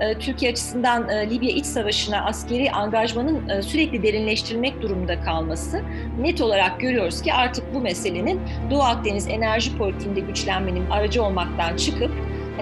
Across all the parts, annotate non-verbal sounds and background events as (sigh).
e, Türkiye açısından e, Libya iç savaşına askeri angajmanın e, sürekli derinleştirilmek durumunda kalması net olarak görüyoruz ki artık bu meselenin Doğu Akdeniz enerji politiğinde güçlenmenin aracı olmaktan çıkıp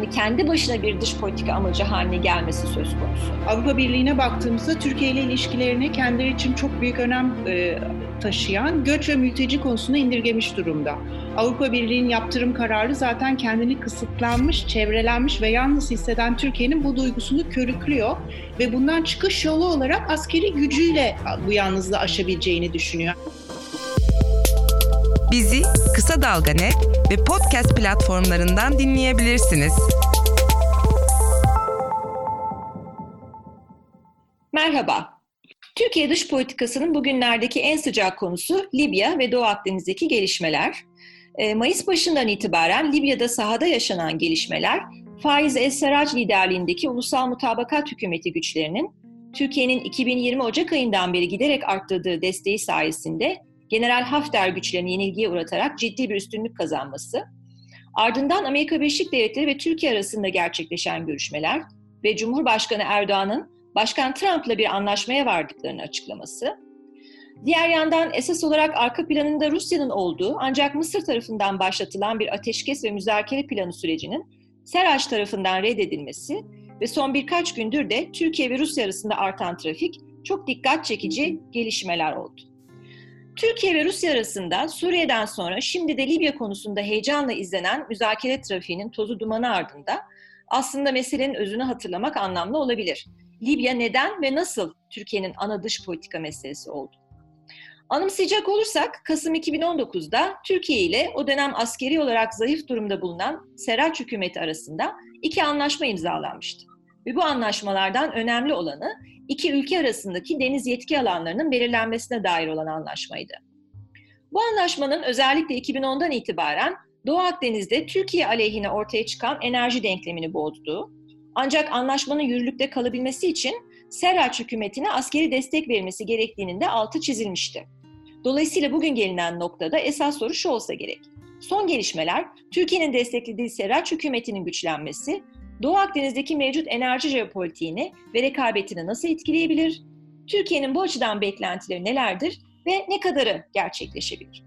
hani kendi başına bir dış politika amacı haline gelmesi söz konusu. Avrupa Birliği'ne baktığımızda Türkiye ile ilişkilerini kendileri için çok büyük önem e, taşıyan göç ve mülteci konusunu indirgemiş durumda. Avrupa Birliği'nin yaptırım kararı zaten kendini kısıtlanmış, çevrelenmiş ve yalnız hisseden Türkiye'nin bu duygusunu körüklüyor ve bundan çıkış yolu olarak askeri gücüyle bu yalnızlığı aşabileceğini düşünüyor. Bizi Kısa Dalga Net ve podcast platformlarından dinleyebilirsiniz. Merhaba. Türkiye dış politikasının bugünlerdeki en sıcak konusu Libya ve Doğu Akdeniz'deki gelişmeler. Ee, Mayıs başından itibaren Libya'da sahada yaşanan gelişmeler, Faiz Es-Serrac liderliğindeki Ulusal Mutabakat Hükümeti güçlerinin Türkiye'nin 2020 Ocak ayından beri giderek arttırdığı desteği sayesinde General Hafter güçlerini yenilgiye uğratarak ciddi bir üstünlük kazanması, ardından Amerika Birleşik Devletleri ve Türkiye arasında gerçekleşen görüşmeler ve Cumhurbaşkanı Erdoğan'ın Başkan Trump'la bir anlaşmaya vardıklarını açıklaması, diğer yandan esas olarak arka planında Rusya'nın olduğu ancak Mısır tarafından başlatılan bir ateşkes ve müzakere planı sürecinin Seraç tarafından reddedilmesi ve son birkaç gündür de Türkiye ve Rusya arasında artan trafik çok dikkat çekici gelişmeler oldu. Türkiye ve Rusya arasında Suriye'den sonra şimdi de Libya konusunda heyecanla izlenen müzakere trafiğinin tozu dumanı ardında aslında meselenin özünü hatırlamak anlamlı olabilir. Libya neden ve nasıl Türkiye'nin ana dış politika meselesi oldu? Anımsayacak olursak Kasım 2019'da Türkiye ile o dönem askeri olarak zayıf durumda bulunan Seraç hükümeti arasında iki anlaşma imzalanmıştı. Ve bu anlaşmalardan önemli olanı iki ülke arasındaki deniz yetki alanlarının belirlenmesine dair olan anlaşmaydı. Bu anlaşmanın özellikle 2010'dan itibaren Doğu Akdeniz'de Türkiye aleyhine ortaya çıkan enerji denklemini bozduğu, ancak anlaşmanın yürürlükte kalabilmesi için Serraç hükümetine askeri destek verilmesi gerektiğinin de altı çizilmişti. Dolayısıyla bugün gelinen noktada esas soru şu olsa gerek. Son gelişmeler, Türkiye'nin desteklediği Serraç hükümetinin güçlenmesi, Doğu Akdeniz'deki mevcut enerji jeopolitiğini ve rekabetini nasıl etkileyebilir? Türkiye'nin bu açıdan beklentileri nelerdir ve ne kadarı gerçekleşebilir?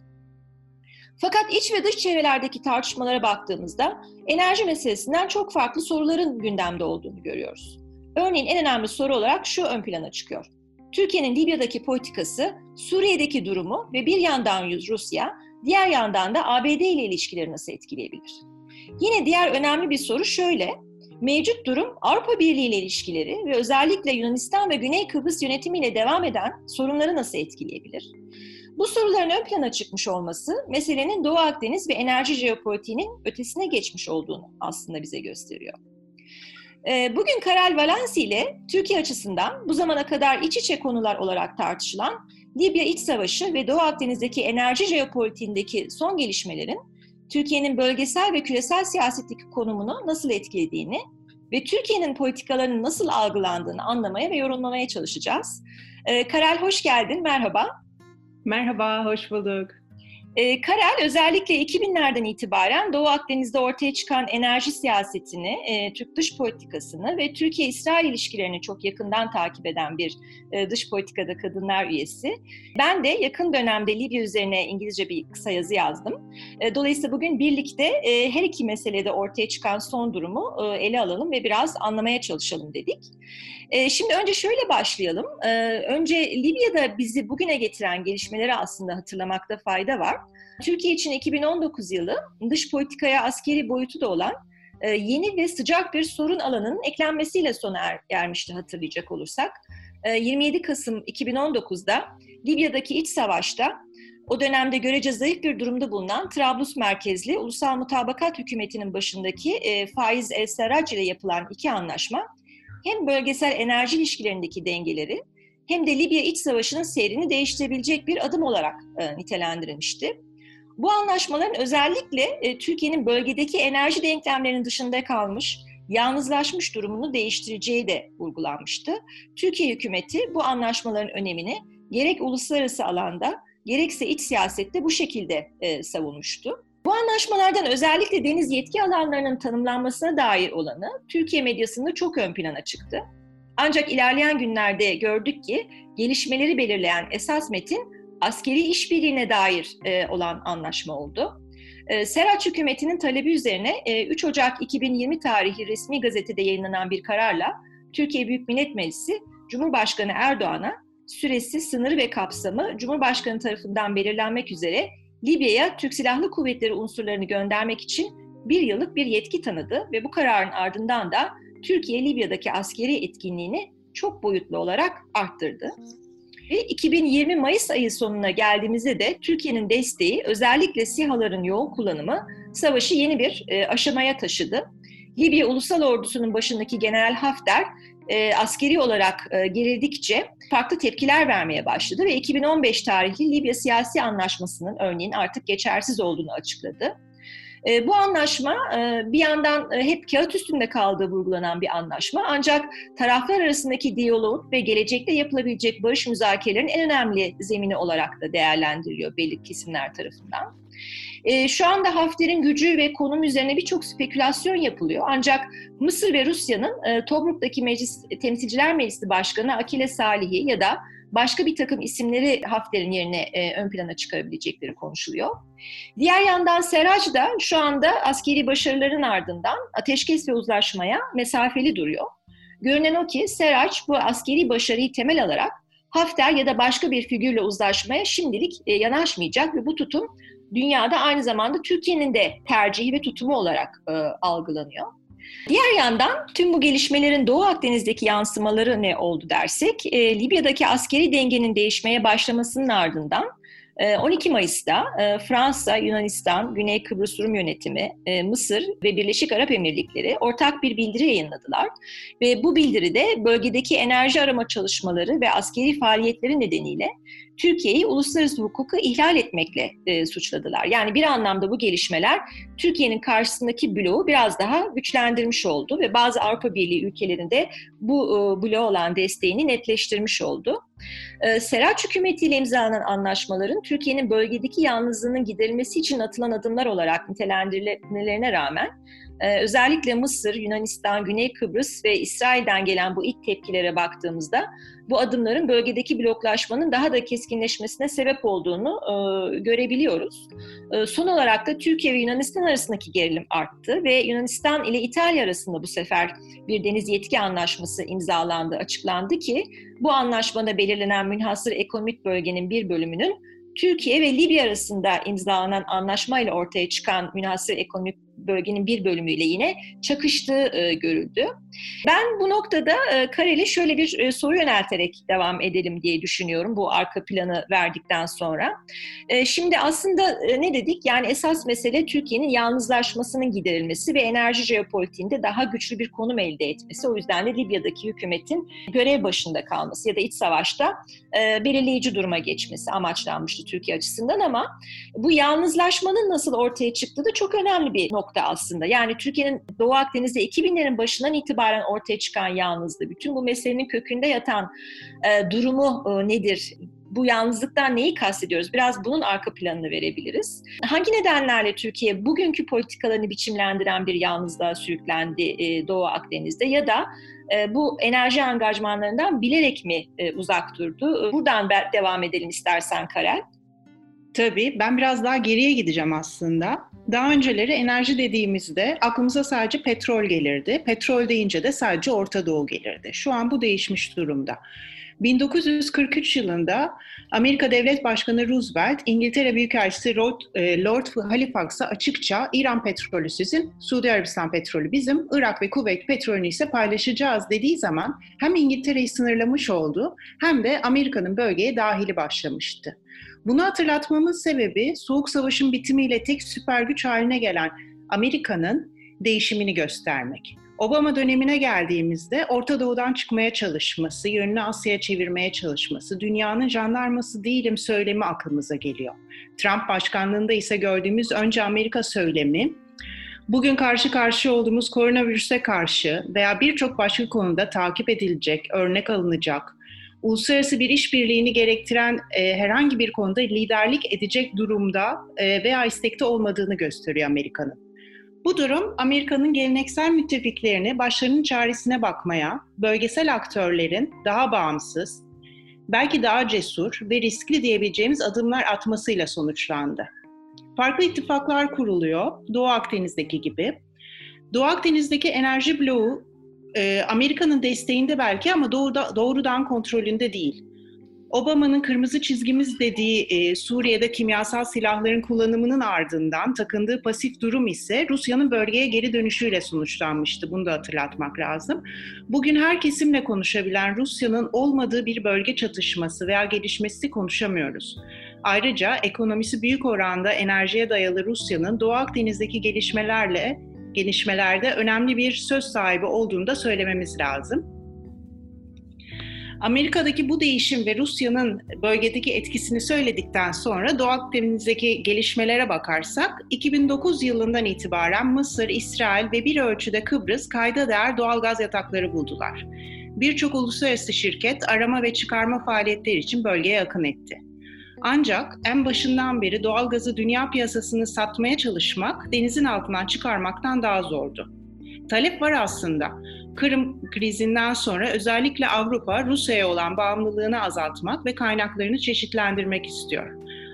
Fakat iç ve dış çevrelerdeki tartışmalara baktığımızda enerji meselesinden çok farklı soruların gündemde olduğunu görüyoruz. Örneğin en önemli soru olarak şu ön plana çıkıyor. Türkiye'nin Libya'daki politikası, Suriye'deki durumu ve bir yandan Rusya, diğer yandan da ABD ile ilişkileri nasıl etkileyebilir? Yine diğer önemli bir soru şöyle. Mevcut durum Avrupa Birliği ile ilişkileri ve özellikle Yunanistan ve Güney Kıbrıs yönetimiyle devam eden sorunları nasıl etkileyebilir? Bu soruların ön plana çıkmış olması meselenin Doğu Akdeniz ve enerji jeopolitiğinin ötesine geçmiş olduğunu aslında bize gösteriyor. Ee, bugün Karel Valensi ile Türkiye açısından bu zamana kadar iç içe konular olarak tartışılan Libya iç savaşı ve Doğu Akdeniz'deki enerji jeopolitiğindeki son gelişmelerin Türkiye'nin bölgesel ve küresel siyasetteki konumunu nasıl etkilediğini ve Türkiye'nin politikalarının nasıl algılandığını anlamaya ve yorumlamaya çalışacağız. Ee, Karel hoş geldin, merhaba. Merhaba, hoş bulduk. E, Karel özellikle 2000'lerden itibaren Doğu Akdeniz'de ortaya çıkan enerji siyasetini, e, Türk dış politikasını ve Türkiye-İsrail ilişkilerini çok yakından takip eden bir e, dış politikada kadınlar üyesi. Ben de yakın dönemde Libya üzerine İngilizce bir kısa yazı yazdım. E, dolayısıyla bugün birlikte e, her iki meselede ortaya çıkan son durumu e, ele alalım ve biraz anlamaya çalışalım dedik. E, şimdi önce şöyle başlayalım. E, önce Libya'da bizi bugüne getiren gelişmeleri aslında hatırlamakta fayda var. Türkiye için 2019 yılı dış politikaya askeri boyutu da olan e, yeni ve sıcak bir sorun alanının eklenmesiyle sona er, ermişti hatırlayacak olursak. 27 Kasım 2019'da Libya'daki iç savaşta o dönemde görece zayıf bir durumda bulunan Trablus merkezli Ulusal Mutabakat Hükümeti'nin başındaki Faiz El-Serrac ile yapılan iki anlaşma hem bölgesel enerji ilişkilerindeki dengeleri hem de Libya iç savaşının seyrini değiştirebilecek bir adım olarak e, nitelendirilmişti. Bu anlaşmaların özellikle e, Türkiye'nin bölgedeki enerji denklemlerinin dışında kalmış, yalnızlaşmış durumunu değiştireceği de vurgulanmıştı. Türkiye hükümeti bu anlaşmaların önemini gerek uluslararası alanda gerekse iç siyasette bu şekilde e, savunmuştu. Bu anlaşmalardan özellikle deniz yetki alanlarının tanımlanmasına dair olanı Türkiye medyasında çok ön plana çıktı. Ancak ilerleyen günlerde gördük ki gelişmeleri belirleyen esas metin askeri işbirliğine dair e, olan anlaşma oldu. E, Seraç hükümetinin talebi üzerine e, 3 Ocak 2020 tarihi resmi gazetede yayınlanan bir kararla Türkiye Büyük Millet Meclisi Cumhurbaşkanı Erdoğan'a süresi, sınırı ve kapsamı Cumhurbaşkanı tarafından belirlenmek üzere Libya'ya Türk Silahlı Kuvvetleri unsurlarını göndermek için bir yıllık bir yetki tanıdı ve bu kararın ardından da Türkiye Libya'daki askeri etkinliğini çok boyutlu olarak arttırdı. Ve 2020 Mayıs ayı sonuna geldiğimizde de Türkiye'nin desteği özellikle SİHA'ların yoğun kullanımı savaşı yeni bir e, aşamaya taşıdı. Libya Ulusal Ordusu'nun başındaki General Hafter e, askeri olarak e, gerildikçe farklı tepkiler vermeye başladı ve 2015 tarihli Libya Siyasi Anlaşması'nın örneğin artık geçersiz olduğunu açıkladı. E, bu anlaşma e, bir yandan e, hep kağıt üstünde kaldığı vurgulanan bir anlaşma ancak taraflar arasındaki diyaloğun ve gelecekte yapılabilecek barış müzakerelerinin en önemli zemini olarak da değerlendiriliyor belli kesimler tarafından. Şu anda Hafter'in gücü ve konum üzerine birçok spekülasyon yapılıyor. Ancak Mısır ve Rusya'nın Tobruk'taki Meclis, Temsilciler Meclisi Başkanı Akile Salihi ya da başka bir takım isimleri Hafter'in yerine e, ön plana çıkarabilecekleri konuşuluyor. Diğer yandan Seraj da şu anda askeri başarıların ardından ateşkes ve uzlaşmaya mesafeli duruyor. Görünen o ki Seraj bu askeri başarıyı temel alarak Hafter ya da başka bir figürle uzlaşmaya şimdilik e, yanaşmayacak ve bu tutum dünyada aynı zamanda Türkiye'nin de tercihi ve tutumu olarak e, algılanıyor. Diğer yandan tüm bu gelişmelerin Doğu Akdeniz'deki yansımaları ne oldu dersek, e, Libya'daki askeri dengenin değişmeye başlamasının ardından 12 ee, Mayıs'ta e, Fransa, Yunanistan, Güney Kıbrıs Rum Yönetimi, e, Mısır ve Birleşik Arap Emirlikleri ortak bir bildiri yayınladılar. Ve bu bildiride bölgedeki enerji arama çalışmaları ve askeri faaliyetleri nedeniyle Türkiye'yi uluslararası hukuku ihlal etmekle e, suçladılar. Yani bir anlamda bu gelişmeler Türkiye'nin karşısındaki bloğu biraz daha güçlendirmiş oldu ve bazı Avrupa Birliği ülkelerinde bu e, bloğa olan desteğini netleştirmiş oldu. E, Seraç hükümetiyle imzalanan anlaşmaların Türkiye'nin bölgedeki yalnızlığının giderilmesi için atılan adımlar olarak nitelendirilmelerine rağmen ee, özellikle Mısır, Yunanistan, Güney Kıbrıs ve İsrail'den gelen bu ilk tepkilere baktığımızda bu adımların bölgedeki bloklaşmanın daha da keskinleşmesine sebep olduğunu e, görebiliyoruz. E, son olarak da Türkiye ve Yunanistan arasındaki gerilim arttı ve Yunanistan ile İtalya arasında bu sefer bir deniz yetki anlaşması imzalandı, açıklandı ki bu anlaşmada belirlenen münhasır ekonomik bölgenin bir bölümünün Türkiye ve Libya arasında imzalanan anlaşmayla ortaya çıkan münhasır ekonomik bölgenin bir bölümüyle yine çakıştığı e, görüldü. Ben bu noktada e, Karel'e şöyle bir e, soru yönelterek devam edelim diye düşünüyorum bu arka planı verdikten sonra. E, şimdi aslında e, ne dedik? Yani esas mesele Türkiye'nin yalnızlaşmasının giderilmesi ve enerji jeopolitiğinde daha güçlü bir konum elde etmesi. O yüzden de Libya'daki hükümetin görev başında kalması ya da iç savaşta e, belirleyici duruma geçmesi amaçlanmıştı Türkiye açısından ama bu yalnızlaşmanın nasıl ortaya çıktığı da çok önemli bir nokta nokta aslında. Yani Türkiye'nin Doğu Akdeniz'de 2000'lerin başından itibaren ortaya çıkan yalnızlığı, bütün bu meselenin kökünde yatan e, durumu e, nedir? bu yalnızlıktan neyi kastediyoruz? Biraz bunun arka planını verebiliriz. Hangi nedenlerle Türkiye bugünkü politikalarını biçimlendiren bir yalnızlığa sürüklendi e, Doğu Akdeniz'de ya da e, bu enerji angajmanlarından bilerek mi e, uzak durdu? Buradan devam edelim istersen Karel. Tabii ben biraz daha geriye gideceğim aslında. Daha önceleri enerji dediğimizde aklımıza sadece petrol gelirdi. Petrol deyince de sadece Orta Doğu gelirdi. Şu an bu değişmiş durumda. 1943 yılında Amerika Devlet Başkanı Roosevelt, İngiltere Büyükelçisi Lord, e, Lord Halifax'a açıkça İran petrolü sizin, Suudi Arabistan petrolü bizim, Irak ve Kuveyt petrolünü ise paylaşacağız dediği zaman hem İngiltere'yi sınırlamış oldu hem de Amerika'nın bölgeye dahili başlamıştı. Bunu hatırlatmamın sebebi Soğuk Savaş'ın bitimiyle tek süper güç haline gelen Amerika'nın değişimini göstermek. Obama dönemine geldiğimizde Orta Doğu'dan çıkmaya çalışması, yönünü Asya'ya çevirmeye çalışması, dünyanın jandarması değilim söylemi aklımıza geliyor. Trump başkanlığında ise gördüğümüz önce Amerika söylemi, bugün karşı karşıya olduğumuz koronavirüse karşı veya birçok başka konuda takip edilecek, örnek alınacak, uluslararası bir işbirliğini gerektiren e, herhangi bir konuda liderlik edecek durumda e, veya istekte olmadığını gösteriyor Amerika'nın. Bu durum Amerika'nın geleneksel müttefiklerini başlarının çaresine bakmaya, bölgesel aktörlerin daha bağımsız, belki daha cesur ve riskli diyebileceğimiz adımlar atmasıyla sonuçlandı. Farklı ittifaklar kuruluyor, Doğu Akdeniz'deki gibi. Doğu Akdeniz'deki enerji bloğu e, Amerika'nın desteğinde belki ama doğruda, doğrudan kontrolünde değil. Obama'nın kırmızı çizgimiz dediği e, Suriye'de kimyasal silahların kullanımının ardından takındığı pasif durum ise Rusya'nın bölgeye geri dönüşüyle sonuçlanmıştı. Bunu da hatırlatmak lazım. Bugün her kesimle konuşabilen Rusya'nın olmadığı bir bölge çatışması veya gelişmesi konuşamıyoruz. Ayrıca ekonomisi büyük oranda enerjiye dayalı Rusya'nın Doğu Akdeniz'deki gelişmelerle gelişmelerde önemli bir söz sahibi olduğunu da söylememiz lazım. Amerika'daki bu değişim ve Rusya'nın bölgedeki etkisini söyledikten sonra Doğu Akdeniz'deki gelişmelere bakarsak 2009 yılından itibaren Mısır, İsrail ve bir ölçüde Kıbrıs kayda değer doğal gaz yatakları buldular. Birçok uluslararası şirket arama ve çıkarma faaliyetleri için bölgeye akın etti. Ancak en başından beri doğal gazı dünya piyasasını satmaya çalışmak denizin altından çıkarmaktan daha zordu. Talep var aslında. Kırım krizinden sonra özellikle Avrupa Rusya'ya olan bağımlılığını azaltmak ve kaynaklarını çeşitlendirmek istiyor.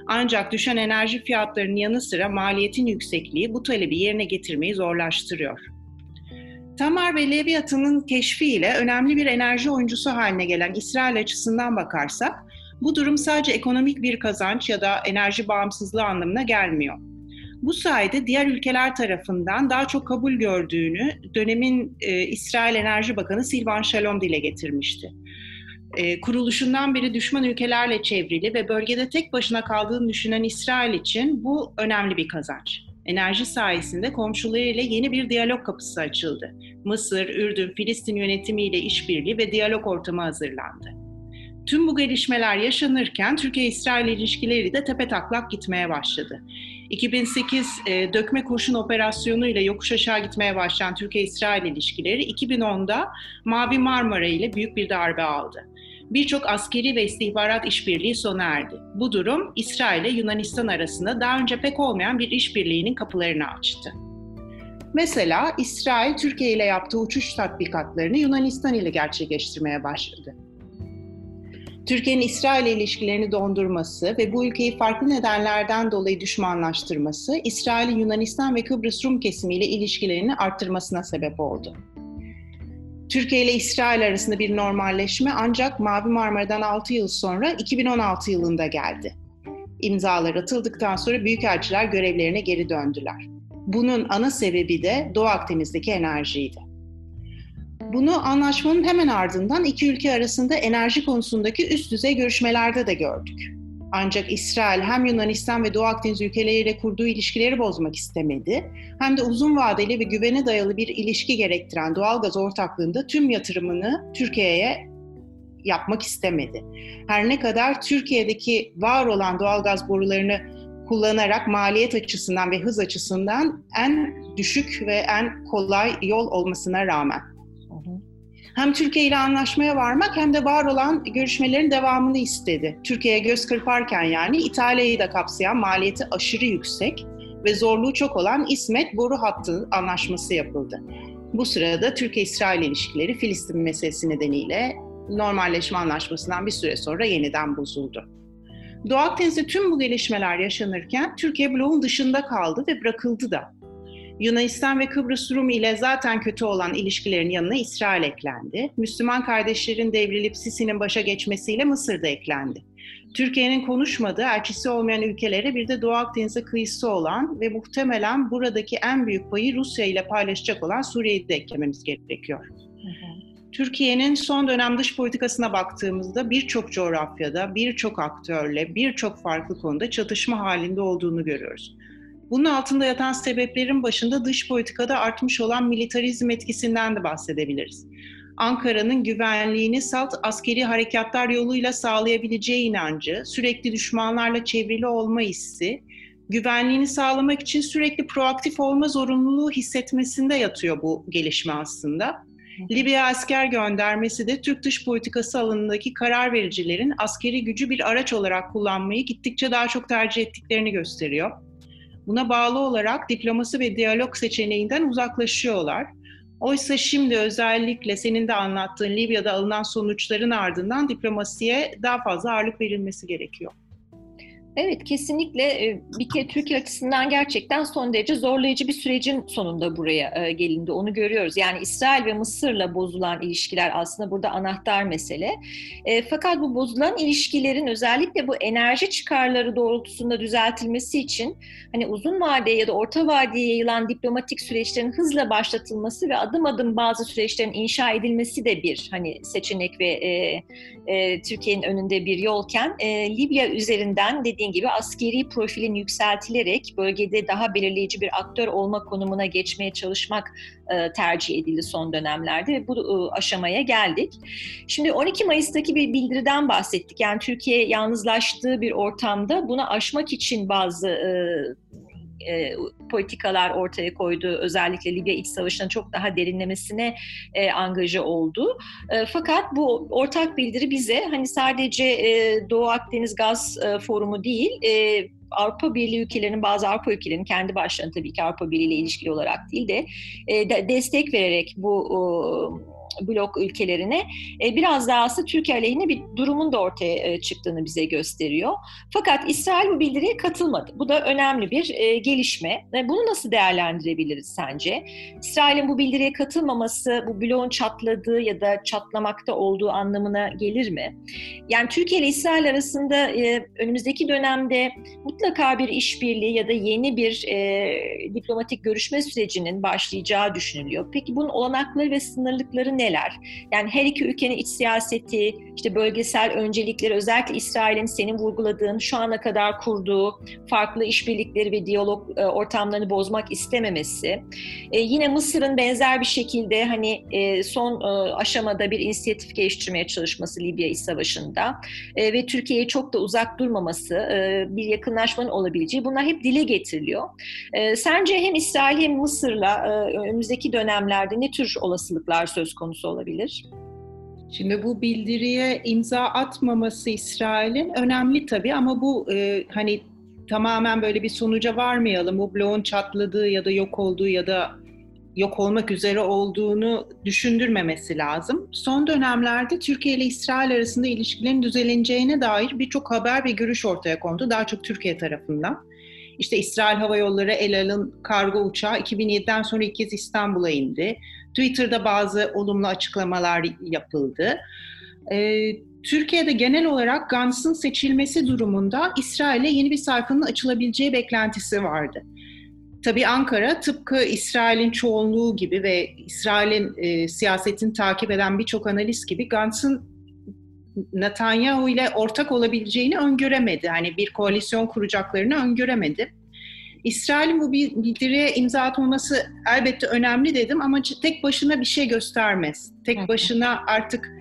Ancak düşen enerji fiyatlarının yanı sıra maliyetin yüksekliği bu talebi yerine getirmeyi zorlaştırıyor. Tamar ve Leviathan'ın keşfiyle önemli bir enerji oyuncusu haline gelen İsrail açısından bakarsak, bu durum sadece ekonomik bir kazanç ya da enerji bağımsızlığı anlamına gelmiyor. Bu sayede diğer ülkeler tarafından daha çok kabul gördüğünü dönemin e, İsrail Enerji Bakanı Silvan Shalom dile getirmişti. E, kuruluşundan beri düşman ülkelerle çevrili ve bölgede tek başına kaldığını düşünen İsrail için bu önemli bir kazanç. Enerji sayesinde komşularıyla yeni bir diyalog kapısı açıldı. Mısır, Ürdün, Filistin yönetimiyle işbirliği ve diyalog ortamı hazırlandı. Tüm bu gelişmeler yaşanırken Türkiye-İsrail ilişkileri de tepe taklak gitmeye başladı. 2008 e, dökme kurşun operasyonu ile yokuş aşağı gitmeye başlayan Türkiye-İsrail ilişkileri 2010'da Mavi Marmara ile büyük bir darbe aldı. Birçok askeri ve istihbarat işbirliği sona erdi. Bu durum İsrail ile Yunanistan arasında daha önce pek olmayan bir işbirliğinin kapılarını açtı. Mesela İsrail Türkiye ile yaptığı uçuş tatbikatlarını Yunanistan ile gerçekleştirmeye başladı. Türkiye'nin İsrail ilişkilerini dondurması ve bu ülkeyi farklı nedenlerden dolayı düşmanlaştırması, İsrail'in Yunanistan ve Kıbrıs Rum kesimiyle ilişkilerini arttırmasına sebep oldu. Türkiye ile İsrail arasında bir normalleşme ancak Mavi Marmara'dan 6 yıl sonra 2016 yılında geldi. İmzalar atıldıktan sonra büyükelçiler görevlerine geri döndüler. Bunun ana sebebi de Doğu Akdeniz'deki enerjiydi. Bunu anlaşmanın hemen ardından iki ülke arasında enerji konusundaki üst düzey görüşmelerde de gördük. Ancak İsrail hem Yunanistan ve Doğu Akdeniz ülkeleriyle kurduğu ilişkileri bozmak istemedi, hem de uzun vadeli ve güvene dayalı bir ilişki gerektiren doğalgaz ortaklığında tüm yatırımını Türkiye'ye yapmak istemedi. Her ne kadar Türkiye'deki var olan doğalgaz borularını kullanarak maliyet açısından ve hız açısından en düşük ve en kolay yol olmasına rağmen hem Türkiye ile anlaşmaya varmak hem de var olan görüşmelerin devamını istedi. Türkiye'ye göz kırparken yani İtalya'yı da kapsayan maliyeti aşırı yüksek ve zorluğu çok olan İsmet boru hattı anlaşması yapıldı. Bu sırada Türkiye-İsrail ilişkileri Filistin meselesi nedeniyle normalleşme anlaşmasından bir süre sonra yeniden bozuldu. Doğu Akdeniz'de tüm bu gelişmeler yaşanırken Türkiye bloğun dışında kaldı ve bırakıldı da. Yunanistan ve Kıbrıs Rum ile zaten kötü olan ilişkilerin yanına İsrail eklendi. Müslüman kardeşlerin devrilip Sisi'nin başa geçmesiyle Mısır da eklendi. Türkiye'nin konuşmadığı, elçisi olmayan ülkelere bir de Doğu Akdeniz'e kıyısı olan ve muhtemelen buradaki en büyük payı Rusya ile paylaşacak olan Suriye'yi de eklememiz gerekiyor. Türkiye'nin son dönem dış politikasına baktığımızda birçok coğrafyada, birçok aktörle, birçok farklı konuda çatışma halinde olduğunu görüyoruz. Bunun altında yatan sebeplerin başında dış politikada artmış olan militarizm etkisinden de bahsedebiliriz. Ankara'nın güvenliğini salt askeri harekatlar yoluyla sağlayabileceği inancı, sürekli düşmanlarla çevrili olma hissi, güvenliğini sağlamak için sürekli proaktif olma zorunluluğu hissetmesinde yatıyor bu gelişme aslında. Libya asker göndermesi de Türk dış politikası alanındaki karar vericilerin askeri gücü bir araç olarak kullanmayı gittikçe daha çok tercih ettiklerini gösteriyor. Buna bağlı olarak diplomasi ve diyalog seçeneğinden uzaklaşıyorlar. Oysa şimdi özellikle senin de anlattığın Libya'da alınan sonuçların ardından diplomasiye daha fazla ağırlık verilmesi gerekiyor. Evet kesinlikle bir kere Türkiye açısından gerçekten son derece zorlayıcı bir sürecin sonunda buraya gelindi. Onu görüyoruz. Yani İsrail ve Mısır'la bozulan ilişkiler aslında burada anahtar mesele. Fakat bu bozulan ilişkilerin özellikle bu enerji çıkarları doğrultusunda düzeltilmesi için hani uzun vadeye ya da orta vadeye yayılan diplomatik süreçlerin hızla başlatılması ve adım adım bazı süreçlerin inşa edilmesi de bir hani seçenek ve e, e, Türkiye'nin önünde bir yolken e, Libya üzerinden dediğim dediğin gibi askeri profilin yükseltilerek bölgede daha belirleyici bir aktör olma konumuna geçmeye çalışmak e, tercih edildi son dönemlerde ve bu e, aşamaya geldik. Şimdi 12 Mayıs'taki bir bildiriden bahsettik. Yani Türkiye yalnızlaştığı bir ortamda bunu aşmak için bazı e, e, politikalar ortaya koydu. Özellikle Libya iç savaşının çok daha derinlemesine e, angaja oldu. E, fakat bu ortak bildiri bize hani sadece e, Doğu Akdeniz Gaz e, Forumu değil, e, Avrupa Birliği ülkelerinin bazı Avrupa ülkelerinin kendi başlarına tabii ki Avrupa Birliği ile ilişkili olarak değil de, e, de destek vererek bu e, blok ülkelerine e, biraz daha aslında Türkiye aleyhine bir durumun da ortaya e, çıktığını bize gösteriyor. Fakat İsrail bu bildiriye katılmadı. Bu da önemli bir e, gelişme. Bunu nasıl değerlendirebiliriz sence? İsrail'in bu bildiriye katılmaması bu bloğun çatladığı ya da çatlamakta olduğu anlamına gelir mi? Yani Türkiye ile İsrail arasında önümüzdeki dönemde mutlaka bir işbirliği ya da yeni bir diplomatik görüşme sürecinin başlayacağı düşünülüyor. Peki bunun olanakları ve sınırlıkları neler? Yani her iki ülkenin iç siyaseti, işte bölgesel öncelikleri, özellikle İsrail'in senin vurguladığın şu ana kadar kurduğu farklı işbirlikleri ve diyalog e, ortamlarını bozmak istememesi. E, yine Mısır'ın benzer bir şekilde hani e, son aşamada bir inisiyatif geliştirmeye çalışması Libya İç Savaşı'nda ve Türkiye'ye çok da uzak durmaması, bir yakınlaşmanın olabileceği bunlar hep dile getiriliyor. Sence hem İsrail hem Mısır'la önümüzdeki dönemlerde ne tür olasılıklar söz konusu? Konusu olabilir? Şimdi bu bildiriye imza atmaması İsrail'in önemli tabii ama bu e, hani tamamen böyle bir sonuca varmayalım. Bu bloğun çatladığı ya da yok olduğu ya da yok olmak üzere olduğunu düşündürmemesi lazım. Son dönemlerde Türkiye ile İsrail arasında ilişkilerin düzeleneceğine dair birçok haber ve görüş ortaya kondu. Daha çok Türkiye tarafından. İşte İsrail Hava Yolları El Al'ın kargo uçağı 2007'den sonra ilk kez İstanbul'a indi. Twitter'da bazı olumlu açıklamalar yapıldı. Ee, Türkiye'de genel olarak Gantz'ın seçilmesi durumunda İsrail'e yeni bir sayfanın açılabileceği beklentisi vardı. Tabii Ankara tıpkı İsrail'in çoğunluğu gibi ve İsrail'in e, siyasetini takip eden birçok analist gibi Gantz'ın Netanyahu ile ortak olabileceğini öngöremedi. Hani bir koalisyon kuracaklarını öngöremedi. İsrail'in bu bildiriye imza atmaması elbette önemli dedim ama tek başına bir şey göstermez. Tek başına artık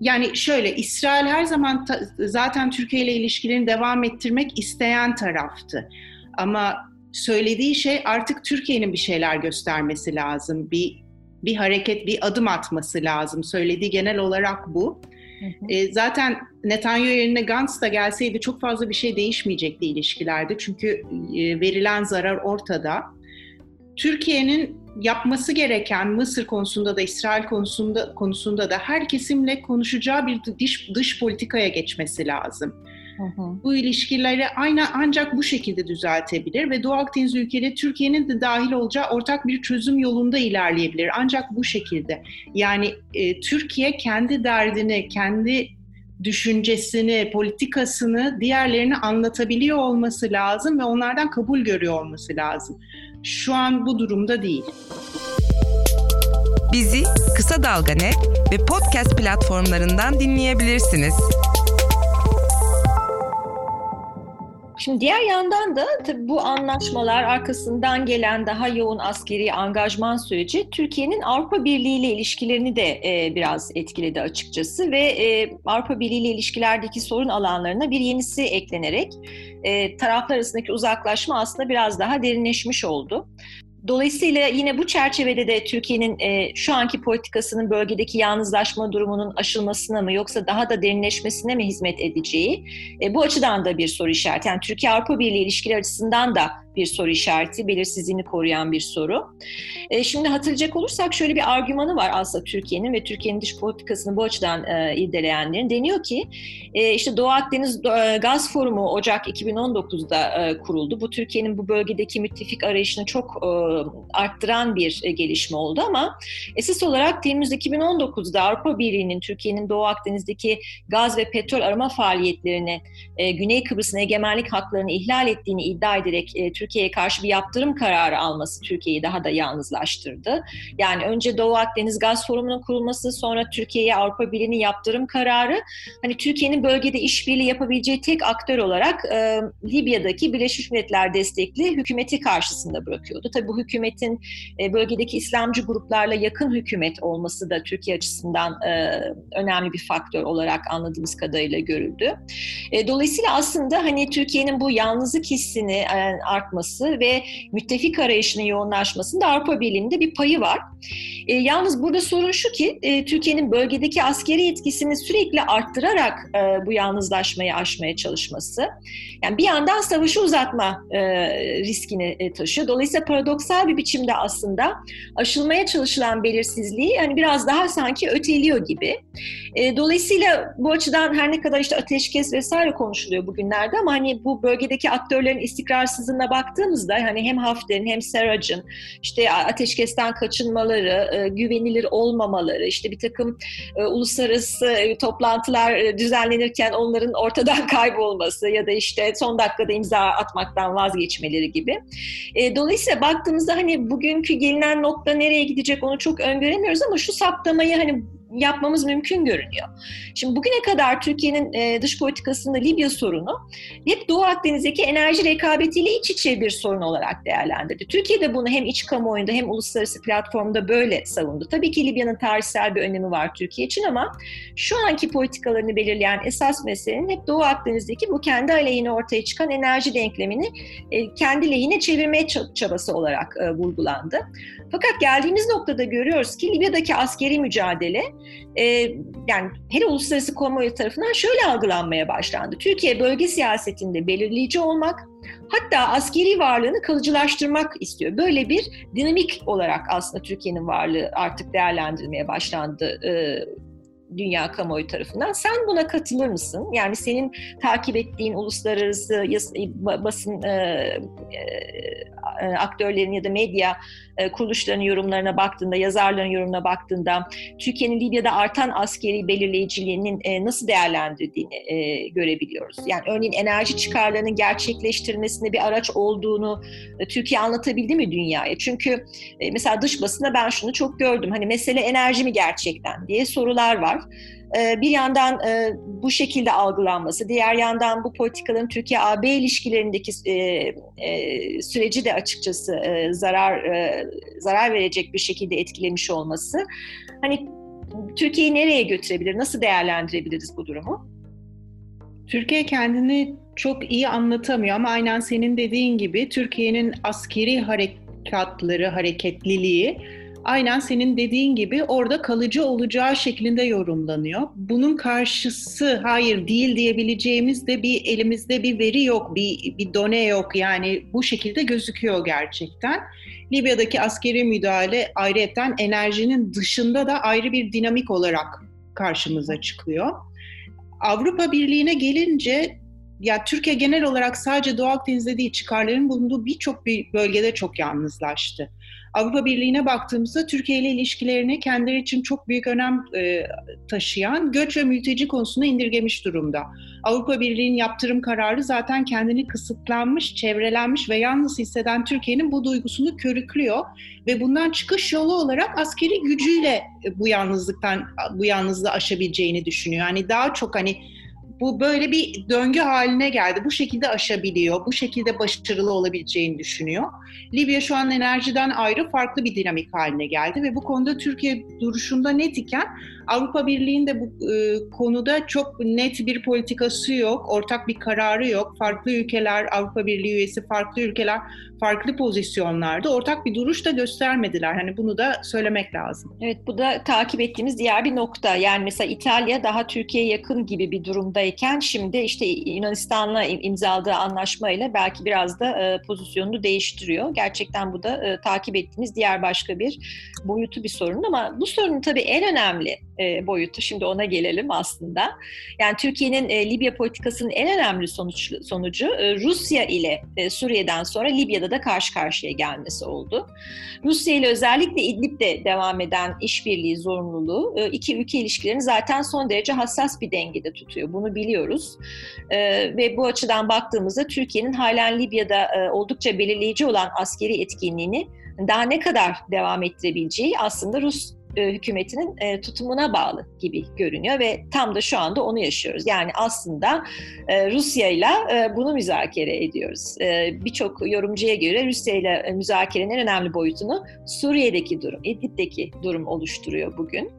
yani şöyle İsrail her zaman ta, zaten Türkiye ile ilişkilerini devam ettirmek isteyen taraftı. Ama söylediği şey artık Türkiye'nin bir şeyler göstermesi lazım. Bir bir hareket, bir adım atması lazım. Söylediği genel olarak bu. E, zaten Netanyahu yerine Gantz da gelseydi çok fazla bir şey değişmeyecekti ilişkilerde. Çünkü e, verilen zarar ortada. Türkiye'nin yapması gereken Mısır konusunda da İsrail konusunda konusunda da her kesimle konuşacağı bir dış, dış politikaya geçmesi lazım. Hı hı. Bu ilişkileri aynı ancak bu şekilde düzeltebilir ve Doğu Akdeniz ülkeleri Türkiye'nin de dahil olacağı ortak bir çözüm yolunda ilerleyebilir. Ancak bu şekilde. Yani e, Türkiye kendi derdini, kendi düşüncesini, politikasını diğerlerine anlatabiliyor olması lazım ve onlardan kabul görüyor olması lazım. Şu an bu durumda değil. Bizi Kısa Dalga Net ve podcast platformlarından dinleyebilirsiniz. Şimdi diğer yandan da tabii bu anlaşmalar arkasından gelen daha yoğun askeri angajman süreci Türkiye'nin Avrupa Birliği ile ilişkilerini de e, biraz etkiledi açıkçası ve e, Avrupa Birliği ile ilişkilerdeki sorun alanlarına bir yenisi eklenerek e, taraflar arasındaki uzaklaşma aslında biraz daha derinleşmiş oldu. Dolayısıyla yine bu çerçevede de Türkiye'nin e, şu anki politikasının bölgedeki yalnızlaşma durumunun aşılmasına mı yoksa daha da derinleşmesine mi hizmet edeceği e, bu açıdan da bir soru işareti. Yani Türkiye-Avrupa Birliği ilişkileri açısından da bir soru işareti, belirsizliğini koruyan bir soru. E, şimdi hatırlayacak olursak şöyle bir argümanı var aslında Türkiye'nin ve Türkiye'nin dış politikasını bu açıdan e, irdeleyenlerin. Deniyor ki e, işte Doğu Akdeniz e, Gaz Forumu Ocak 2019'da e, kuruldu. Bu Türkiye'nin bu bölgedeki müttefik arayışını çok e, arttıran bir e, gelişme oldu ama esas olarak Temmuz 2019'da Avrupa Birliği'nin Türkiye'nin Doğu Akdeniz'deki gaz ve petrol arama faaliyetlerini e, Güney Kıbrıs'ın egemenlik haklarını ihlal ettiğini iddia ederek e, Türkiye'ye karşı bir yaptırım kararı alması Türkiye'yi daha da yalnızlaştırdı. Yani önce Doğu Akdeniz Gaz Forumu'nun kurulması, sonra Türkiye'ye Avrupa Birliği'nin yaptırım kararı, hani Türkiye'nin bölgede işbirliği yapabileceği tek aktör olarak e, Libya'daki Birleşmiş Milletler destekli hükümeti karşısında bırakıyordu. Tabii bu hükümetin e, bölgedeki İslamcı gruplarla yakın hükümet olması da Türkiye açısından e, önemli bir faktör olarak anladığımız kadarıyla görüldü. E, dolayısıyla aslında hani Türkiye'nin bu yalnızlık hissini e, artması ve müttefik arayışının yoğunlaşmasında Avrupa Birliği'nde bir payı var. E, yalnız burada sorun şu ki e, Türkiye'nin bölgedeki askeri etkisini sürekli arttırarak e, bu yalnızlaşmayı aşmaya çalışması. Yani bir yandan savaşı uzatma e, riskini e, taşıyor. Dolayısıyla paradoksal bir biçimde aslında aşılmaya çalışılan belirsizliği yani biraz daha sanki öteliyor gibi. E, dolayısıyla bu açıdan her ne kadar işte ateşkes vesaire konuşuluyor bugünlerde ama hani bu bölgedeki aktörlerin istikrarsızlığına baktığımızda hani hem Hafter'in hem Serac'ın işte ateşkesten kaçınmaları, e, güvenilir olmamaları, işte bir takım e, uluslararası e, toplantılar e, düzenlenirken onların ortadan (laughs) kaybolması ya da işte son dakikada imza atmaktan vazgeçmeleri gibi. E, dolayısıyla baktığımızda hani bugünkü gelinen nokta nereye gidecek onu çok öngöremiyoruz ama şu saptamayı hani yapmamız mümkün görünüyor. Şimdi bugüne kadar Türkiye'nin e, dış politikasında Libya sorunu hep Doğu Akdeniz'deki enerji rekabetiyle iç içe bir sorun olarak değerlendirdi. Türkiye de bunu hem iç kamuoyunda hem uluslararası platformda böyle savundu. Tabii ki Libya'nın tarihsel bir önemi var Türkiye için ama şu anki politikalarını belirleyen esas meselenin hep Doğu Akdeniz'deki bu kendi aleyhine ortaya çıkan enerji denklemini e, kendi lehine çevirmeye çabası olarak e, vurgulandı. Fakat geldiğimiz noktada görüyoruz ki Libya'daki askeri mücadele e, yani hele uluslararası kamuoyu tarafından şöyle algılanmaya başlandı. Türkiye bölge siyasetinde belirleyici olmak, hatta askeri varlığını kalıcılaştırmak istiyor. Böyle bir dinamik olarak aslında Türkiye'nin varlığı artık değerlendirilmeye başlandı e, dünya kamuoyu tarafından. Sen buna katılır mısın? Yani senin takip ettiğin uluslararası basın e, e, aktörlerin ya da medya e, kuruluşlarının yorumlarına baktığında, yazarların yorumuna baktığında Türkiye'nin Libya'da artan askeri belirleyiciliğinin e, nasıl değerlendirdiğini e, görebiliyoruz. Yani örneğin enerji çıkarlarının gerçekleştirilmesinde bir araç olduğunu e, Türkiye anlatabildi mi dünyaya? Çünkü e, mesela dış basında ben şunu çok gördüm. Hani mesele enerji mi gerçekten diye sorular var. Ee, bir yandan e, bu şekilde algılanması, diğer yandan bu politikaların Türkiye-AB ilişkilerindeki e, e, süreci de açıkçası zarar zarar verecek bir şekilde etkilemiş olması. Hani Türkiye'yi nereye götürebilir, nasıl değerlendirebiliriz bu durumu? Türkiye kendini çok iyi anlatamıyor ama aynen senin dediğin gibi Türkiye'nin askeri harekatları, hareketliliği aynen senin dediğin gibi orada kalıcı olacağı şeklinde yorumlanıyor. Bunun karşısı hayır değil diyebileceğimiz de bir elimizde bir veri yok, bir, bir done yok. Yani bu şekilde gözüküyor gerçekten. Libya'daki askeri müdahale ayrıca enerjinin dışında da ayrı bir dinamik olarak karşımıza çıkıyor. Avrupa Birliği'ne gelince ya Türkiye genel olarak sadece Doğu Akdeniz'de değil çıkarların bulunduğu birçok bir bölgede çok yalnızlaştı. Avrupa Birliği'ne baktığımızda Türkiye ile ilişkilerini kendileri için çok büyük önem e, taşıyan göç ve mülteci konusunu indirgemiş durumda. Avrupa Birliği'nin yaptırım kararı zaten kendini kısıtlanmış, çevrelenmiş ve yalnız hisseden Türkiye'nin bu duygusunu körüklüyor ve bundan çıkış yolu olarak askeri gücüyle bu yalnızlıktan bu yalnızlığı aşabileceğini düşünüyor. Yani daha çok hani bu böyle bir döngü haline geldi. Bu şekilde aşabiliyor, bu şekilde başarılı olabileceğini düşünüyor. Libya şu an enerjiden ayrı farklı bir dinamik haline geldi ve bu konuda Türkiye duruşunda net iken Avrupa Birliği'nde bu e, konuda çok net bir politikası yok, ortak bir kararı yok. Farklı ülkeler, Avrupa Birliği üyesi farklı ülkeler farklı pozisyonlarda ortak bir duruş da göstermediler. Hani bunu da söylemek lazım. Evet bu da takip ettiğimiz diğer bir nokta. Yani mesela İtalya daha Türkiye'ye yakın gibi bir durumdayken şimdi işte Yunanistan'la imzaladığı anlaşmayla belki biraz da e, pozisyonunu değiştiriyor. Gerçekten bu da e, takip ettiğimiz diğer başka bir boyutu bir sorun ama bu sorunun tabii en önemli e, boyutu. Şimdi ona gelelim aslında. Yani Türkiye'nin e, Libya politikasının en önemli sonuç, sonucu e, Rusya ile Suriye'den sonra Libya'da da karşı karşıya gelmesi oldu. Rusya ile özellikle İdlib'de devam eden işbirliği zorunluluğu iki ülke ilişkilerini zaten son derece hassas bir dengede tutuyor. Bunu biliyoruz. Ve bu açıdan baktığımızda Türkiye'nin halen Libya'da oldukça belirleyici olan askeri etkinliğini daha ne kadar devam ettirebileceği aslında Rus e, hükümetinin e, tutumuna bağlı gibi görünüyor ve tam da şu anda onu yaşıyoruz. Yani aslında e, Rusya ile bunu müzakere ediyoruz. E, Birçok yorumcuya göre Rusya ile müzakerenin en önemli boyutunu Suriye'deki durum, İdlib'deki durum oluşturuyor bugün.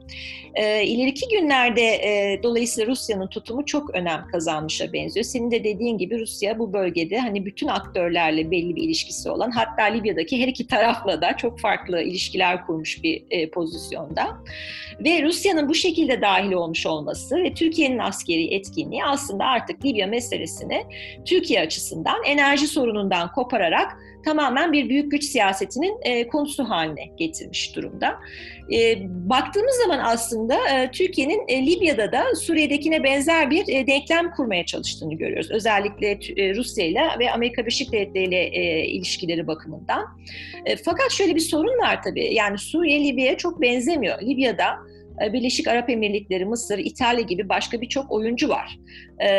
E, ileriki günlerde e, dolayısıyla Rusya'nın tutumu çok önem kazanmışa benziyor. Senin de dediğin gibi Rusya bu bölgede hani bütün aktörlerle belli bir ilişkisi olan hatta Libya'daki her iki tarafla da çok farklı ilişkiler kurmuş bir e, pozisyonda. Ve Rusya'nın bu şekilde dahil olmuş olması ve Türkiye'nin askeri etkinliği aslında artık Libya meselesini Türkiye açısından enerji sorunundan kopararak tamamen bir büyük güç siyasetinin e, konusu haline getirmiş durumda. E, baktığımız zaman aslında e, Türkiye'nin e, Libya'da da Suriye'dekine benzer bir e, denklem kurmaya çalıştığını görüyoruz. Özellikle e, Rusya ile ve Amerika Birleşik Devletleri ile e, ilişkileri bakımından. E, fakat şöyle bir sorun var tabii. Yani Suriye Libya'ya çok benzemiyor. Libya'da Birleşik Arap Emirlikleri, Mısır, İtalya gibi başka birçok oyuncu var. E,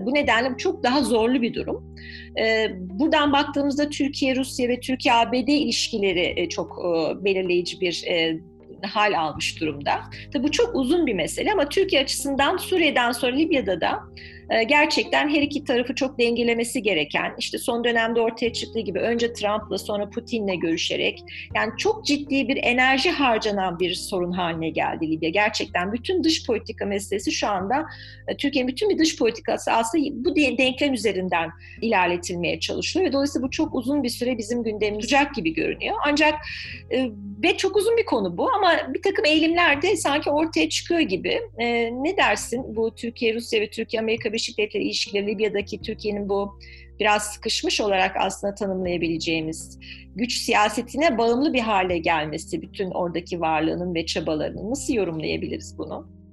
bu nedenle çok daha zorlu bir durum. E, buradan baktığımızda Türkiye, Rusya ve Türkiye-ABD ilişkileri çok belirleyici bir hal almış durumda. Tabi bu çok uzun bir mesele ama Türkiye açısından Suriye'den sonra Libya'da da ee, gerçekten her iki tarafı çok dengelemesi gereken, işte son dönemde ortaya çıktığı gibi önce Trump'la sonra Putin'le görüşerek, yani çok ciddi bir enerji harcanan bir sorun haline geldi Libya. Gerçekten bütün dış politika meselesi şu anda e, Türkiye'nin bütün bir dış politikası aslında bu denklem üzerinden ilerletilmeye çalışılıyor dolayısıyla bu çok uzun bir süre bizim gündemimiz olacak gibi görünüyor. Ancak e, ve çok uzun bir konu bu ama bir takım eğilimler de sanki ortaya çıkıyor gibi. E, ne dersin bu Türkiye, Rusya ve Türkiye, Amerika Birleşik Devletleri ilişkileri Libya'daki Türkiye'nin bu biraz sıkışmış olarak aslında tanımlayabileceğimiz güç siyasetine bağımlı bir hale gelmesi bütün oradaki varlığının ve çabalarının nasıl yorumlayabiliriz bunu?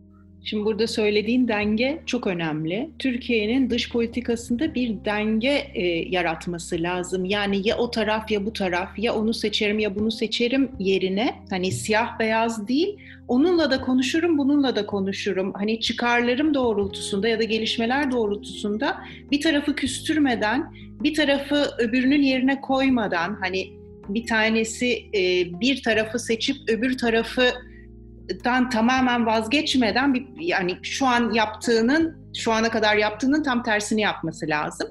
Şimdi burada söylediğin denge çok önemli. Türkiye'nin dış politikasında bir denge e, yaratması lazım. Yani ya o taraf ya bu taraf, ya onu seçerim ya bunu seçerim yerine hani siyah beyaz değil, onunla da konuşurum, bununla da konuşurum. Hani çıkarlarım doğrultusunda ya da gelişmeler doğrultusunda bir tarafı küstürmeden, bir tarafı öbürünün yerine koymadan hani bir tanesi e, bir tarafı seçip öbür tarafı dan tamamen vazgeçmeden bir yani şu an yaptığının şu ana kadar yaptığının tam tersini yapması lazım.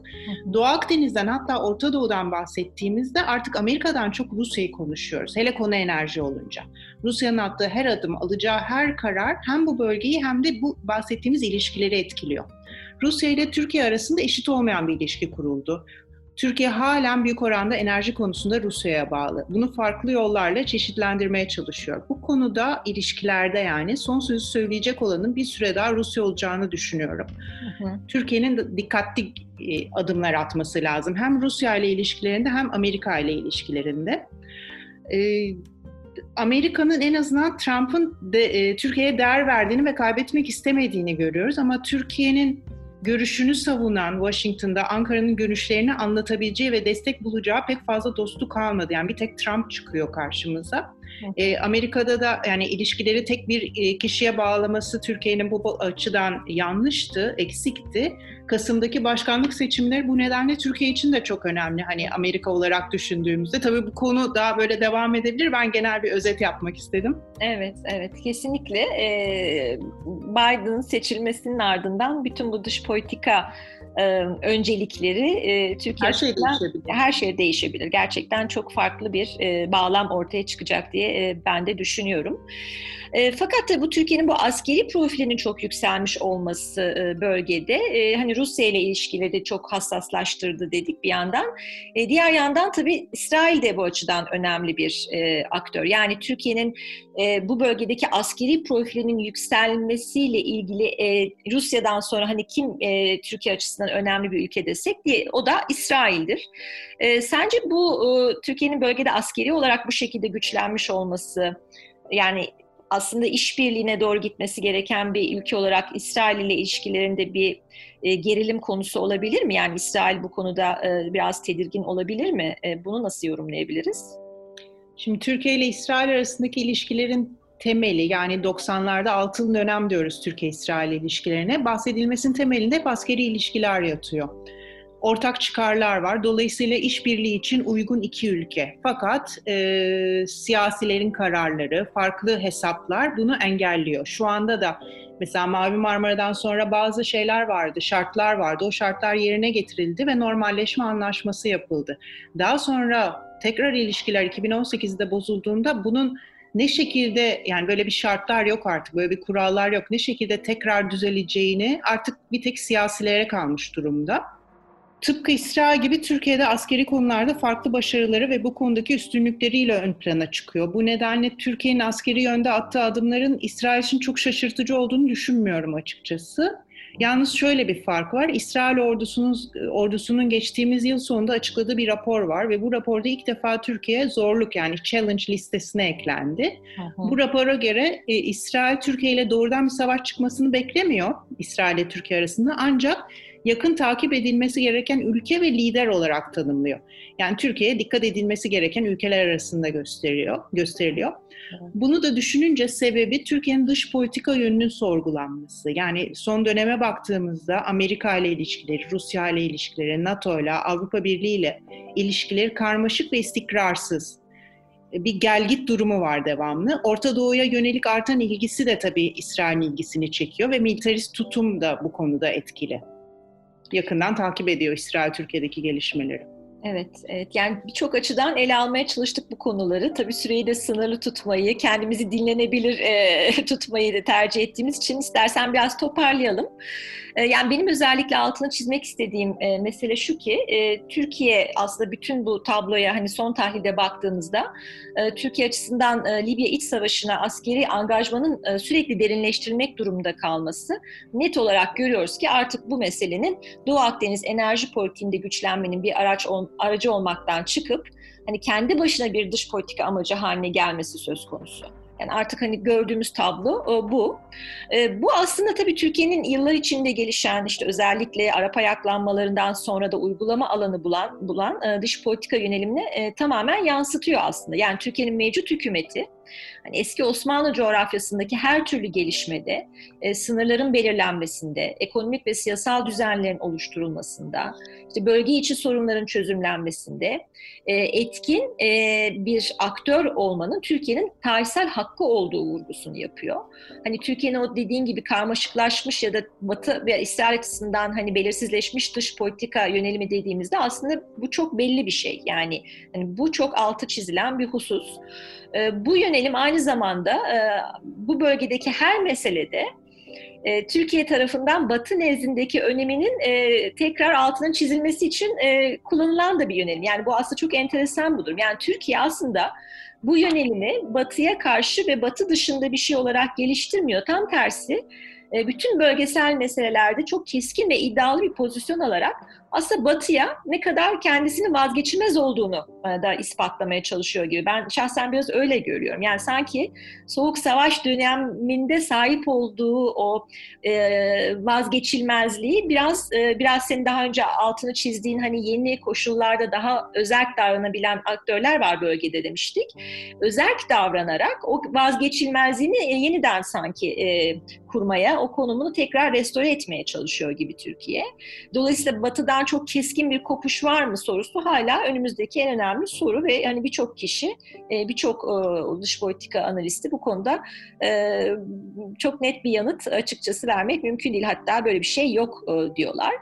Doğu Akdeniz'den hatta Orta Doğu'dan bahsettiğimizde artık Amerika'dan çok Rusya'yı konuşuyoruz. Hele konu enerji olunca. Rusya'nın attığı her adım, alacağı her karar hem bu bölgeyi hem de bu bahsettiğimiz ilişkileri etkiliyor. Rusya ile Türkiye arasında eşit olmayan bir ilişki kuruldu. Türkiye halen büyük oranda enerji konusunda Rusya'ya bağlı. Bunu farklı yollarla çeşitlendirmeye çalışıyor. Bu konuda ilişkilerde yani son sözü söyleyecek olanın bir süre daha Rusya olacağını düşünüyorum. Türkiye'nin dikkatli e, adımlar atması lazım. Hem Rusya ile ilişkilerinde hem Amerika ile ilişkilerinde. Ee, Amerika'nın en azından Trump'ın de, e, Türkiye'ye değer verdiğini ve kaybetmek istemediğini görüyoruz ama Türkiye'nin görüşünü savunan Washington'da Ankara'nın görüşlerini anlatabileceği ve destek bulacağı pek fazla dostu kalmadı. Yani bir tek Trump çıkıyor karşımıza. E, Amerika'da da yani ilişkileri tek bir e, kişiye bağlaması Türkiye'nin bu açıdan yanlıştı, eksikti. Kasım'daki başkanlık seçimleri bu nedenle Türkiye için de çok önemli. Hani Amerika olarak düşündüğümüzde tabii bu konu daha böyle devam edebilir. Ben genel bir özet yapmak istedim. Evet, evet kesinlikle. Ee, Biden'ın seçilmesinin ardından bütün bu dış politika e, öncelikleri e, Türkiye her şey değişebilir. Her şey değişebilir. Gerçekten çok farklı bir e, bağlam ortaya çıkacak diye e, ben de düşünüyorum. E, fakat de bu Türkiye'nin bu askeri profilinin çok yükselmiş olması e, bölgede e, hani Rusya ile ilişkileri de çok hassaslaştırdı dedik bir yandan. E, diğer yandan tabii İsrail de bu açıdan önemli bir e, aktör. Yani Türkiye'nin e, bu bölgedeki askeri profilinin yükselmesiyle ilgili e, Rusya'dan sonra hani kim e, Türkiye açısından önemli bir ülke desek diye o da İsrail'dir. E, sence bu e, Türkiye'nin bölgede askeri olarak bu şekilde güçlenmiş olması yani aslında işbirliğine doğru gitmesi gereken bir ülke olarak İsrail ile ilişkilerinde bir e, gerilim konusu olabilir mi? Yani İsrail bu konuda e, biraz tedirgin olabilir mi? E, bunu nasıl yorumlayabiliriz? Şimdi Türkiye ile İsrail arasındaki ilişkilerin temeli yani 90'larda altın dönem diyoruz Türkiye-İsrail ilişkilerine. Bahsedilmesinin temelinde hep askeri ilişkiler yatıyor ortak çıkarlar var. Dolayısıyla işbirliği için uygun iki ülke. Fakat e, siyasilerin kararları, farklı hesaplar bunu engelliyor. Şu anda da mesela Mavi Marmara'dan sonra bazı şeyler vardı, şartlar vardı. O şartlar yerine getirildi ve normalleşme anlaşması yapıldı. Daha sonra tekrar ilişkiler 2018'de bozulduğunda bunun ne şekilde yani böyle bir şartlar yok artık, böyle bir kurallar yok. Ne şekilde tekrar düzeleceğini artık bir tek siyasilere kalmış durumda. Tıpkı İsrail gibi Türkiye'de askeri konularda farklı başarıları ve bu konudaki üstünlükleriyle ön plana çıkıyor. Bu nedenle Türkiye'nin askeri yönde attığı adımların İsrail için çok şaşırtıcı olduğunu düşünmüyorum açıkçası. Yalnız şöyle bir fark var. İsrail ordusunun, ordusunun geçtiğimiz yıl sonunda açıkladığı bir rapor var ve bu raporda ilk defa Türkiye zorluk yani challenge listesine eklendi. Hı. Bu rapora göre e, İsrail Türkiye ile doğrudan bir savaş çıkmasını beklemiyor İsrail ile Türkiye arasında ancak yakın takip edilmesi gereken ülke ve lider olarak tanımlıyor. Yani Türkiye'ye dikkat edilmesi gereken ülkeler arasında gösteriyor, gösteriliyor. Bunu da düşününce sebebi Türkiye'nin dış politika yönünün sorgulanması. Yani son döneme baktığımızda Amerika ile ilişkileri, Rusya ile ilişkileri, NATO ile, Avrupa Birliği ile ilişkileri karmaşık ve istikrarsız bir gelgit durumu var devamlı. Orta Doğu'ya yönelik artan ilgisi de tabii İsrail'in ilgisini çekiyor ve militarist tutum da bu konuda etkili yakından takip ediyor İsrail Türkiye'deki gelişmeleri. Evet, evet. Yani birçok açıdan ele almaya çalıştık bu konuları. Tabii süreyi de sınırlı tutmayı, kendimizi dinlenebilir e, (laughs) tutmayı da tercih ettiğimiz için istersen biraz toparlayalım. E, yani benim özellikle altını çizmek istediğim e, mesele şu ki, e, Türkiye aslında bütün bu tabloya hani son tahlilde baktığınızda e, Türkiye açısından Libya iç savaşına askeri angajmanın sürekli derinleştirilmek durumunda kalması net olarak görüyoruz ki artık bu meselenin Doğu Akdeniz enerji politiğinde güçlenmenin bir araç aracı olmaktan çıkıp hani kendi başına bir dış politika amacı haline gelmesi söz konusu. Yani artık hani gördüğümüz tablo e, bu. E, bu aslında tabii Türkiye'nin yıllar içinde gelişen işte özellikle Arap ayaklanmalarından sonra da uygulama alanı bulan bulan e, dış politika yönelimine tamamen yansıtıyor aslında. Yani Türkiye'nin mevcut hükümeti Hani eski Osmanlı coğrafyasındaki her türlü gelişmede, e, sınırların belirlenmesinde, ekonomik ve siyasal düzenlerin oluşturulmasında, işte bölge içi sorunların çözümlenmesinde e, etkin e, bir aktör olmanın Türkiye'nin tarihsel hakkı olduğu vurgusunu yapıyor. Hani Türkiye'nin o dediğin gibi karmaşıklaşmış ya da Batı ve İsrail açısından hani belirsizleşmiş dış politika yönelimi dediğimizde aslında bu çok belli bir şey. Yani hani bu çok altı çizilen bir husus. E, bu yönelim aynı zamanda e, bu bölgedeki her meselede e, Türkiye tarafından Batı nezdindeki öneminin e, tekrar altının çizilmesi için kullanılan da bir yönelim. Yani bu aslında çok enteresan bir durum. Yani Türkiye aslında bu yönelimi Batı'ya karşı ve Batı dışında bir şey olarak geliştirmiyor. Tam tersi bütün bölgesel meselelerde çok keskin ve iddialı bir pozisyon alarak aslında Batı'ya ne kadar kendisini vazgeçilmez olduğunu e, da ispatlamaya çalışıyor gibi. Ben şahsen biraz öyle görüyorum. Yani sanki Soğuk Savaş döneminde sahip olduğu o e, vazgeçilmezliği biraz e, biraz senin daha önce altını çizdiğin hani yeni koşullarda daha özerk davranabilen aktörler var bölgede demiştik. Özerk davranarak o vazgeçilmezliğini e, yeniden sanki e, kurmaya, o konumunu tekrar restore etmeye çalışıyor gibi Türkiye. Dolayısıyla Batı'dan çok keskin bir kopuş var mı sorusu hala önümüzdeki en önemli soru ve hani birçok kişi, e, birçok e, dış politika analisti bu konuda e, çok net bir yanıt açıkçası vermek mümkün değil. Hatta böyle bir şey yok diyorlar.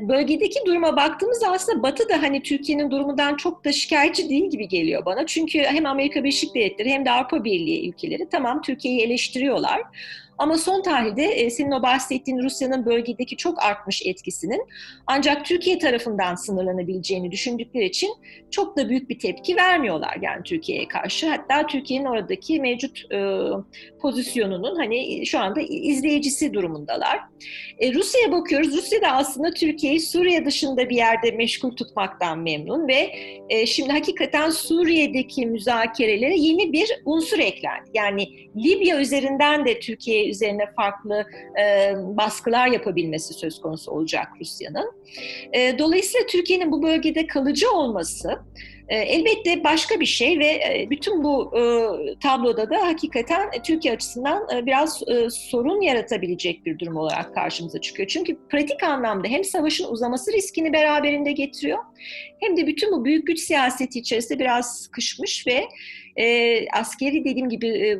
Bölgedeki duruma baktığımızda aslında Batı da hani Türkiye'nin durumundan çok da şikayetçi değil gibi geliyor bana. Çünkü hem Amerika Birleşik Devletleri hem de Avrupa Birliği ülkeleri tamam Türkiye'yi eleştiriyorlar. Ama son tarihte e, senin o bahsettiğin Rusya'nın bölgedeki çok artmış etkisinin ancak Türkiye tarafından sınırlanabileceğini düşündükleri için çok da büyük bir tepki vermiyorlar yani Türkiye'ye karşı. Hatta Türkiye'nin oradaki mevcut e, pozisyonunun hani şu anda izleyicisi durumundalar. E, Rusya'ya bakıyoruz. Rusya da aslında Türkiye'yi Suriye dışında bir yerde meşgul tutmaktan memnun ve şimdi hakikaten Suriye'deki müzakerelere yeni bir unsur eklendi. Yani Libya üzerinden de Türkiye üzerine farklı e, baskılar yapabilmesi söz konusu olacak Rusya'nın. E, dolayısıyla Türkiye'nin bu bölgede kalıcı olması e, elbette başka bir şey ve e, bütün bu e, tabloda da hakikaten Türkiye açısından biraz sorun yaratabilecek bir durum olarak karşımıza çıkıyor. Çünkü pratik anlamda hem savaşın uzaması riskini beraberinde getiriyor hem de bütün bu büyük güç siyaseti içerisinde biraz sıkışmış ve askeri dediğim gibi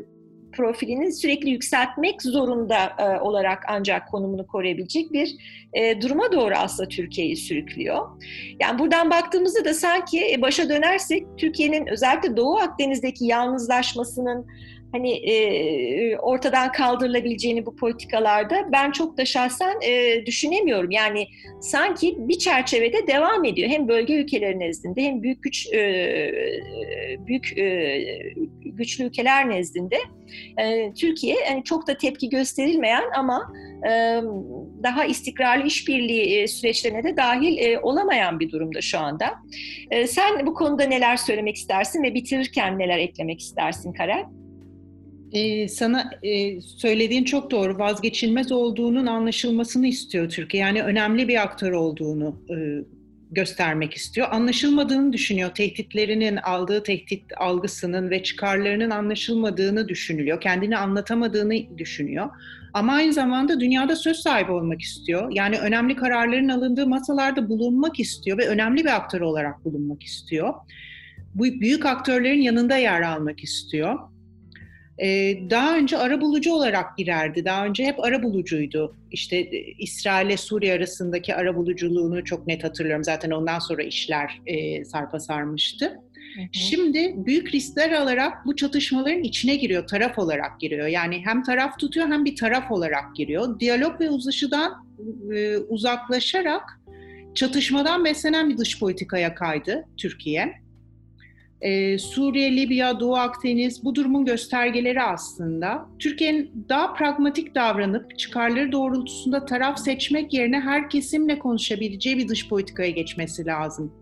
profilini sürekli yükseltmek zorunda e, olarak ancak konumunu koruyabilecek bir e, duruma doğru aslında Türkiye'yi sürüklüyor. Yani buradan baktığımızda da sanki e, başa dönersek Türkiye'nin özellikle Doğu Akdeniz'deki yalnızlaşmasının hani e, ortadan kaldırılabileceğini bu politikalarda ben çok da şahsen e, düşünemiyorum. Yani sanki bir çerçevede devam ediyor. Hem bölge ülkeleri nezdinde hem büyük güç e, büyük e, güçlü ülkeler nezdinde e, Türkiye yani çok da tepki gösterilmeyen ama e, daha istikrarlı işbirliği süreçlerine de dahil e, olamayan bir durumda şu anda. E, sen bu konuda neler söylemek istersin ve bitirirken neler eklemek istersin Karen? Ee, sana e, söylediğin çok doğru. Vazgeçilmez olduğunun anlaşılmasını istiyor Türkiye. Yani önemli bir aktör olduğunu e, göstermek istiyor. Anlaşılmadığını düşünüyor. Tehditlerinin, aldığı tehdit algısının ve çıkarlarının anlaşılmadığını düşünülüyor. Kendini anlatamadığını düşünüyor. Ama aynı zamanda dünyada söz sahibi olmak istiyor. Yani önemli kararların alındığı masalarda bulunmak istiyor ve önemli bir aktör olarak bulunmak istiyor. Bu büyük aktörlerin yanında yer almak istiyor. Ee, daha önce ara bulucu olarak girerdi. Daha önce hep ara bulucuydu. İşte e, İsrail ile Suriye arasındaki ara buluculuğunu çok net hatırlıyorum. Zaten ondan sonra işler e, sarpa sarmıştı. Hı hı. Şimdi büyük riskler alarak bu çatışmaların içine giriyor, taraf olarak giriyor. Yani hem taraf tutuyor hem bir taraf olarak giriyor. Diyalog ve uzlaşıdan e, uzaklaşarak çatışmadan beslenen bir dış politikaya kaydı Türkiye e, Suriye, Libya, Doğu Akdeniz bu durumun göstergeleri aslında. Türkiye'nin daha pragmatik davranıp çıkarları doğrultusunda taraf seçmek yerine her kesimle konuşabileceği bir dış politikaya geçmesi lazım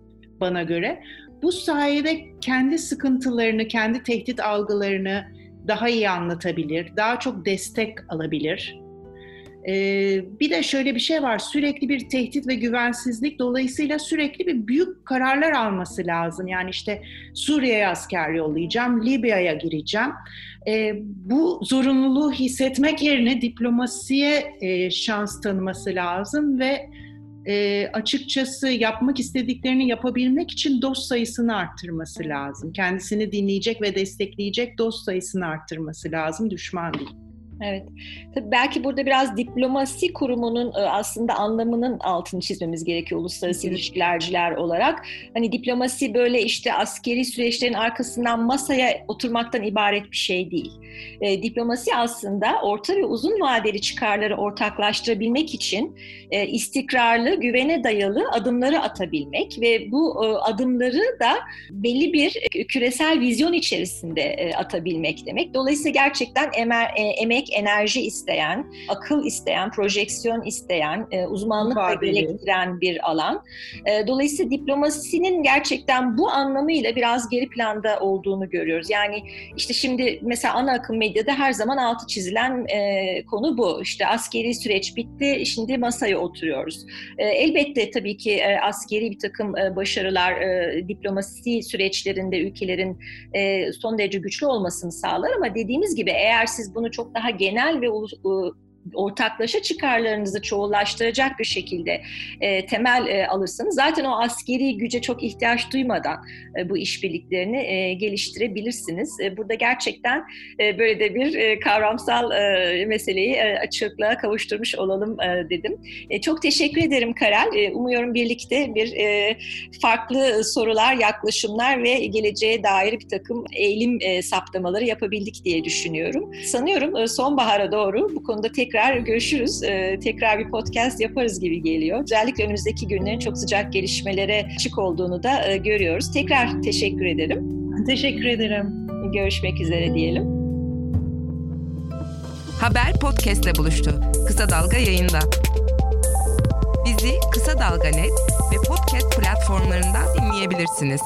bana göre. Bu sayede kendi sıkıntılarını, kendi tehdit algılarını daha iyi anlatabilir, daha çok destek alabilir bir de şöyle bir şey var, sürekli bir tehdit ve güvensizlik dolayısıyla sürekli bir büyük kararlar alması lazım. Yani işte Suriye'ye asker yollayacağım, Libya'ya gireceğim. Bu zorunluluğu hissetmek yerine diplomasiye şans tanıması lazım ve e, açıkçası yapmak istediklerini yapabilmek için dost sayısını arttırması lazım. Kendisini dinleyecek ve destekleyecek dost sayısını arttırması lazım, düşman değil. Evet. Tabii belki burada biraz diplomasi kurumunun aslında anlamının altını çizmemiz gerekiyor uluslararası Hı. ilişkilerciler olarak. Hani diplomasi böyle işte askeri süreçlerin arkasından masaya oturmaktan ibaret bir şey değil. E, diplomasi aslında orta ve uzun vadeli çıkarları ortaklaştırabilmek için e, istikrarlı, güvene dayalı adımları atabilmek ve bu e, adımları da belli bir küresel vizyon içerisinde e, atabilmek demek. Dolayısıyla gerçekten emer, e, emek enerji isteyen, akıl isteyen, projeksiyon isteyen, e, uzmanlık da gerektiren bir alan. E, dolayısıyla diplomasinin gerçekten bu anlamıyla biraz geri planda olduğunu görüyoruz. Yani işte şimdi mesela ana akım medyada her zaman altı çizilen e, konu bu. İşte askeri süreç bitti, şimdi masaya oturuyoruz. E, elbette tabii ki e, askeri bir takım e, başarılar e, diplomasi süreçlerinde ülkelerin e, son derece güçlü olmasını sağlar ama dediğimiz gibi eğer siz bunu çok daha genel ve ortaklaşa çıkarlarınızı çoğullaştıracak bir şekilde e, temel e, alırsanız zaten o askeri güce çok ihtiyaç duymadan e, bu işbirliklerini e, geliştirebilirsiniz. E, burada gerçekten e, böyle de bir e, kavramsal e, meseleyi e, açıklığa kavuşturmuş olalım e, dedim. E, çok teşekkür ederim Karel. E, umuyorum birlikte bir e, farklı sorular, yaklaşımlar ve geleceğe dair bir takım eğilim e, saptamaları yapabildik diye düşünüyorum. Sanıyorum e, sonbahara doğru bu konuda tekrar tekrar görüşürüz. Ee, tekrar bir podcast yaparız gibi geliyor. Özellikle önümüzdeki günlerin çok sıcak gelişmelere açık olduğunu da e, görüyoruz. Tekrar teşekkür ederim. Teşekkür ederim. Görüşmek üzere diyelim. Haber podcastle buluştu. Kısa Dalga yayında. Bizi Kısa Dalga Net ve podcast platformlarından dinleyebilirsiniz.